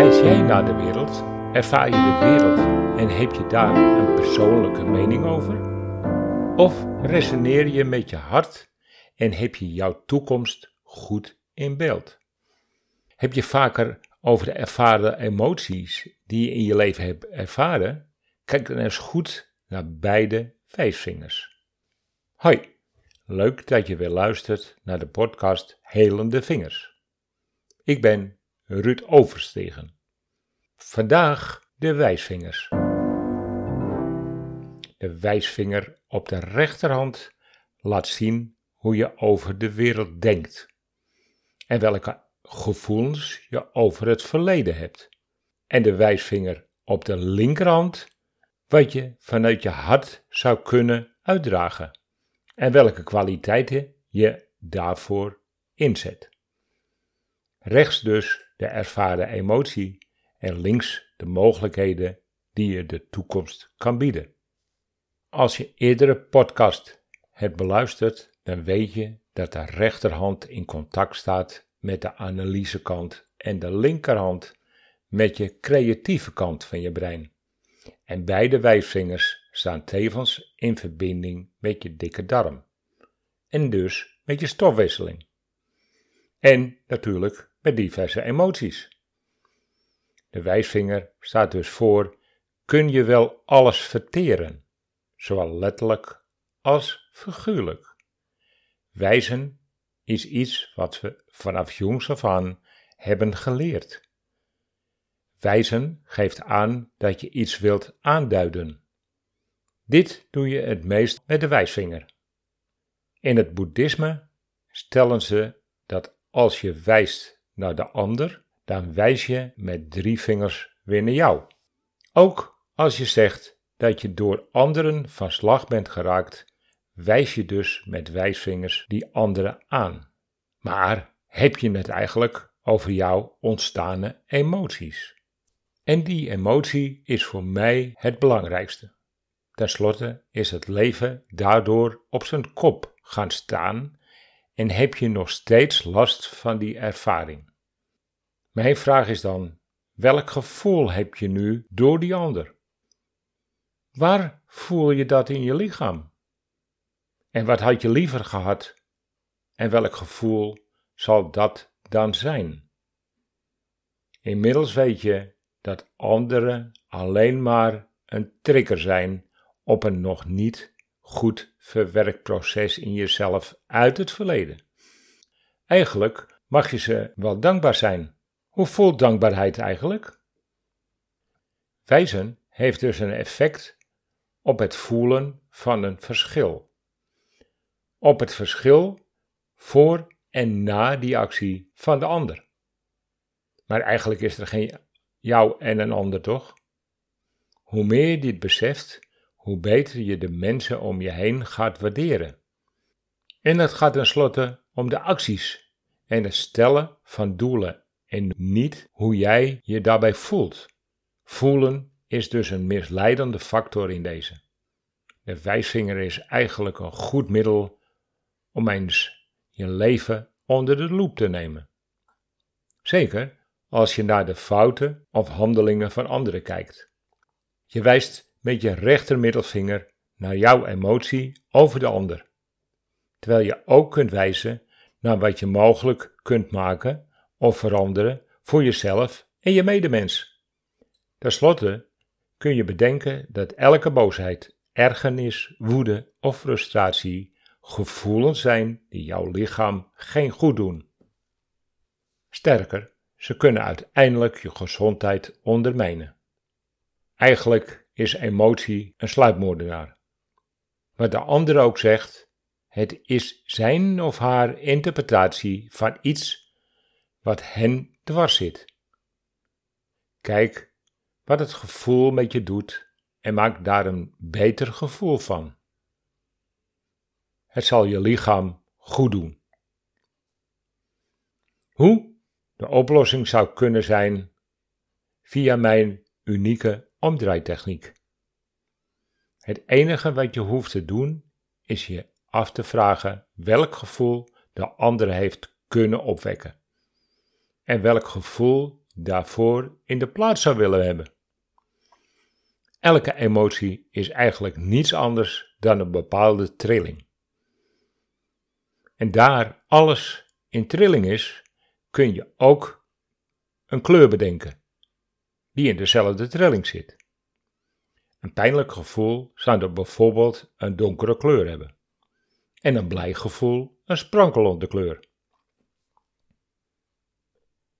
Wijs jij naar de wereld? Ervaar je de wereld en heb je daar een persoonlijke mening over? Of resoneer je met je hart en heb je jouw toekomst goed in beeld? Heb je vaker over de ervaren emoties die je in je leven hebt ervaren? Kijk dan eens goed naar beide wijsvingers. Hoi, leuk dat je weer luistert naar de podcast Helende Vingers. Ik ben Ruud Overstegen. Vandaag de wijsvingers. De wijsvinger op de rechterhand laat zien hoe je over de wereld denkt en welke gevoelens je over het verleden hebt. En de wijsvinger op de linkerhand wat je vanuit je hart zou kunnen uitdragen en welke kwaliteiten je daarvoor inzet. Rechts dus de ervaren emotie en links de mogelijkheden die je de toekomst kan bieden. Als je eerdere podcast hebt beluisterd, dan weet je dat de rechterhand in contact staat met de analysekant en de linkerhand met je creatieve kant van je brein. En beide wijsvingers staan tevens in verbinding met je dikke darm. En dus met je stofwisseling. En natuurlijk met diverse emoties. De wijsvinger staat dus voor: kun je wel alles verteren, zowel letterlijk als figuurlijk. Wijzen is iets wat we vanaf jongs af aan hebben geleerd. Wijzen geeft aan dat je iets wilt aanduiden. Dit doe je het meest met de wijsvinger. In het boeddhisme stellen ze dat als je wijst naar de ander, dan wijs je met drie vingers weer naar jou. Ook als je zegt dat je door anderen van slag bent geraakt, wijs je dus met wijsvingers die anderen aan. Maar heb je het eigenlijk over jouw ontstane emoties? En die emotie is voor mij het belangrijkste. Ten slotte is het leven daardoor op zijn kop gaan staan en heb je nog steeds last van die ervaring. Mijn vraag is dan: welk gevoel heb je nu door die ander? Waar voel je dat in je lichaam? En wat had je liever gehad? En welk gevoel zal dat dan zijn? Inmiddels weet je dat anderen alleen maar een trigger zijn op een nog niet goed verwerkt proces in jezelf uit het verleden. Eigenlijk mag je ze wel dankbaar zijn. Hoe voelt dankbaarheid eigenlijk? Wijzen heeft dus een effect op het voelen van een verschil. Op het verschil voor en na die actie van de ander. Maar eigenlijk is er geen jou en een ander toch? Hoe meer je dit beseft, hoe beter je de mensen om je heen gaat waarderen. En het gaat tenslotte om de acties en het stellen van doelen en niet hoe jij je daarbij voelt. Voelen is dus een misleidende factor in deze. De wijsvinger is eigenlijk een goed middel om eens je leven onder de loep te nemen. Zeker als je naar de fouten of handelingen van anderen kijkt. Je wijst met je rechtermiddelvinger naar jouw emotie over de ander, terwijl je ook kunt wijzen naar wat je mogelijk kunt maken of veranderen voor jezelf en je medemens. Ten slotte kun je bedenken dat elke boosheid, ergernis, woede of frustratie gevoelens zijn die jouw lichaam geen goed doen. Sterker, ze kunnen uiteindelijk je gezondheid ondermijnen. Eigenlijk is emotie een sluipmoordenaar. Wat de ander ook zegt, het is zijn of haar interpretatie van iets wat hen dwars zit. Kijk wat het gevoel met je doet en maak daar een beter gevoel van. Het zal je lichaam goed doen. Hoe? De oplossing zou kunnen zijn via mijn unieke omdraaitechniek. Het enige wat je hoeft te doen is je af te vragen welk gevoel de ander heeft kunnen opwekken en welk gevoel daarvoor in de plaats zou willen hebben. Elke emotie is eigenlijk niets anders dan een bepaalde trilling. En daar alles in trilling is, kun je ook een kleur bedenken die in dezelfde trilling zit. Een pijnlijk gevoel zou dan bijvoorbeeld een donkere kleur hebben en een blij gevoel een sprankelende kleur.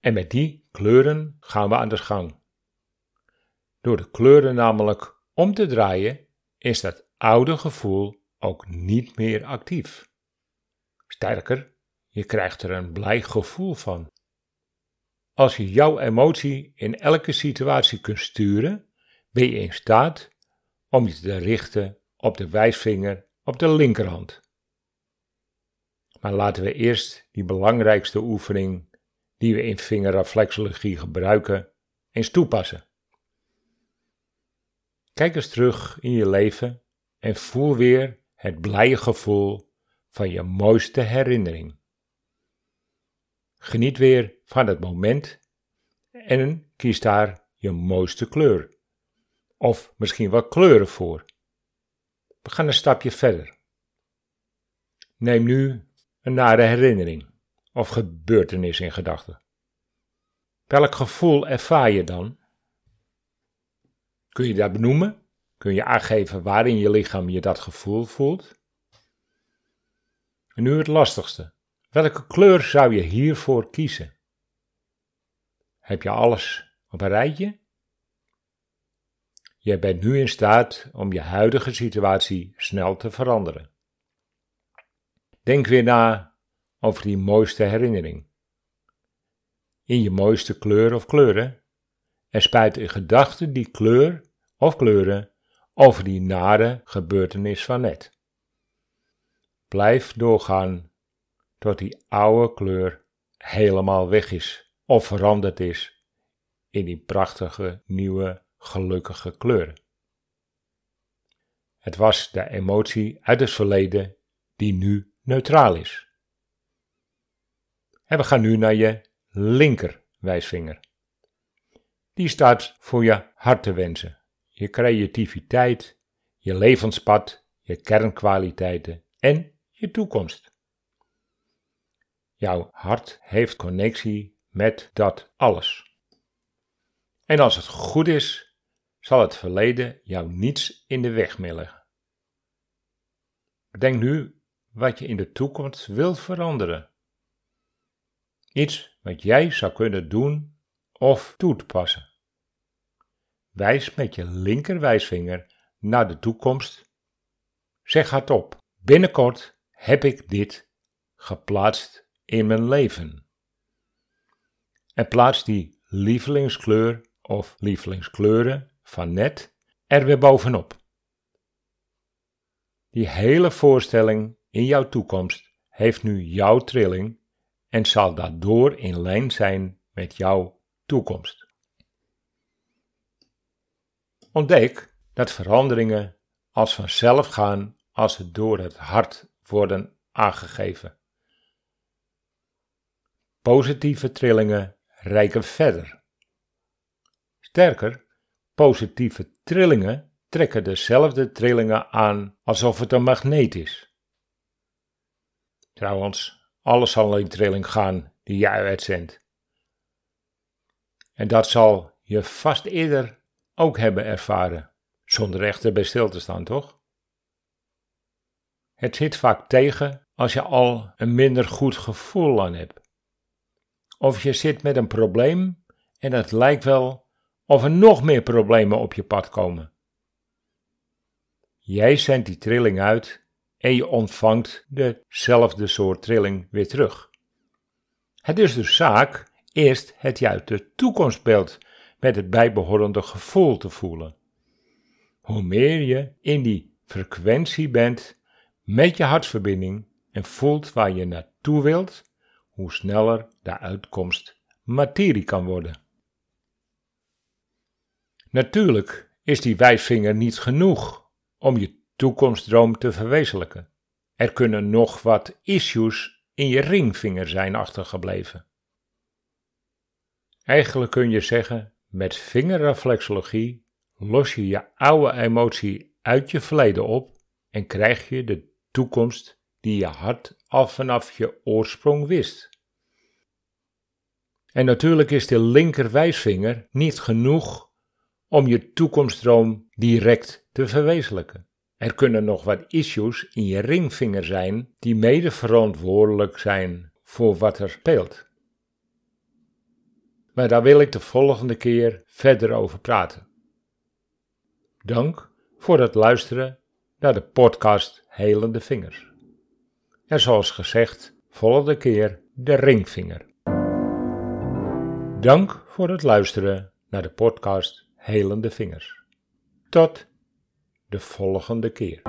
En met die kleuren gaan we aan de gang. Door de kleuren namelijk om te draaien, is dat oude gevoel ook niet meer actief. Sterker, je krijgt er een blij gevoel van. Als je jouw emotie in elke situatie kunt sturen, ben je in staat om je te richten op de wijsvinger op de linkerhand. Maar laten we eerst die belangrijkste oefening die we in vingerreflexologie gebruiken eens toepassen. Kijk eens terug in je leven en voel weer het blije gevoel van je mooiste herinnering. Geniet weer van het moment en kies daar je mooiste kleur. Of misschien wat kleuren voor. We gaan een stapje verder. Neem nu een nare herinnering of gebeurtenis in gedachten. Welk gevoel ervaar je dan? Kun je dat benoemen? Kun je aangeven waarin je lichaam je dat gevoel voelt? En nu het lastigste. Welke kleur zou je hiervoor kiezen? Heb je alles op een rijtje? Je bent nu in staat om je huidige situatie snel te veranderen. Denk weer na over die mooiste herinnering. In je mooiste kleur of kleuren en spuit in gedachten die kleur of kleuren over die nare gebeurtenis van net. Blijf doorgaan tot die oude kleur helemaal weg is of veranderd is in die prachtige, nieuwe, gelukkige kleuren. Het was de emotie uit het verleden die nu neutraal is. En we gaan nu naar je linker wijsvinger. Die staat voor je hartewensen, je creativiteit, je levenspad, je kernkwaliteiten en je toekomst. Jouw hart heeft connectie met dat alles. En als het goed is, zal het verleden jou niets in de weg meer leggen. Bedenk nu wat je in de toekomst wilt veranderen. Iets wat jij zou kunnen doen of toepassen. Wijs met je linkerwijsvinger naar de toekomst. Zeg hardop: binnenkort heb ik dit geplaatst in mijn leven. En plaats die lievelingskleur of lievelingskleuren van net er weer bovenop. Die hele voorstelling in jouw toekomst heeft nu jouw trilling en zal daardoor in lijn zijn met jouw toekomst. Ontdek dat veranderingen als vanzelf gaan als ze door het hart worden aangegeven. Positieve trillingen reiken verder. Sterker, positieve trillingen trekken dezelfde trillingen aan alsof het een magneet is. Trouwens, alles zal in trilling gaan die jij uitzendt. En dat zal je vast eerder ook hebben ervaren, zonder echter bij stil te staan, toch? Het zit vaak tegen als je al een minder goed gevoel aan hebt. Of je zit met een probleem en het lijkt wel of er nog meer problemen op je pad komen. Jij zendt die trilling uit en je ontvangt dezelfde soort trilling weer terug. Het is dus zaak eerst het juiste toekomstbeeld met het bijbehorende gevoel te voelen. Hoe meer je in die frequentie bent met je hartverbinding en voelt waar je naartoe wilt, hoe sneller de uitkomst materie kan worden. Natuurlijk is die wijsvinger niet genoeg om je toekomstdroom te verwezenlijken. Er kunnen nog wat issues in je ringvinger zijn achtergebleven. Eigenlijk kun je zeggen, met vingerreflexologie los je je oude emotie uit je verleden op en krijg je de toekomst die je hart al vanaf je oorsprong wist. En natuurlijk is de linkerwijsvinger niet genoeg om je toekomstdroom direct te verwezenlijken. Er kunnen nog wat issues in je ringvinger zijn die mede verantwoordelijk zijn voor wat er speelt. Maar daar wil ik de volgende keer verder over praten. Dank voor het luisteren naar de podcast Helende Vingers. En zoals gezegd, volgende keer de ringvinger. Dank voor het luisteren naar de podcast Helende Vingers. Tot de volgende keer.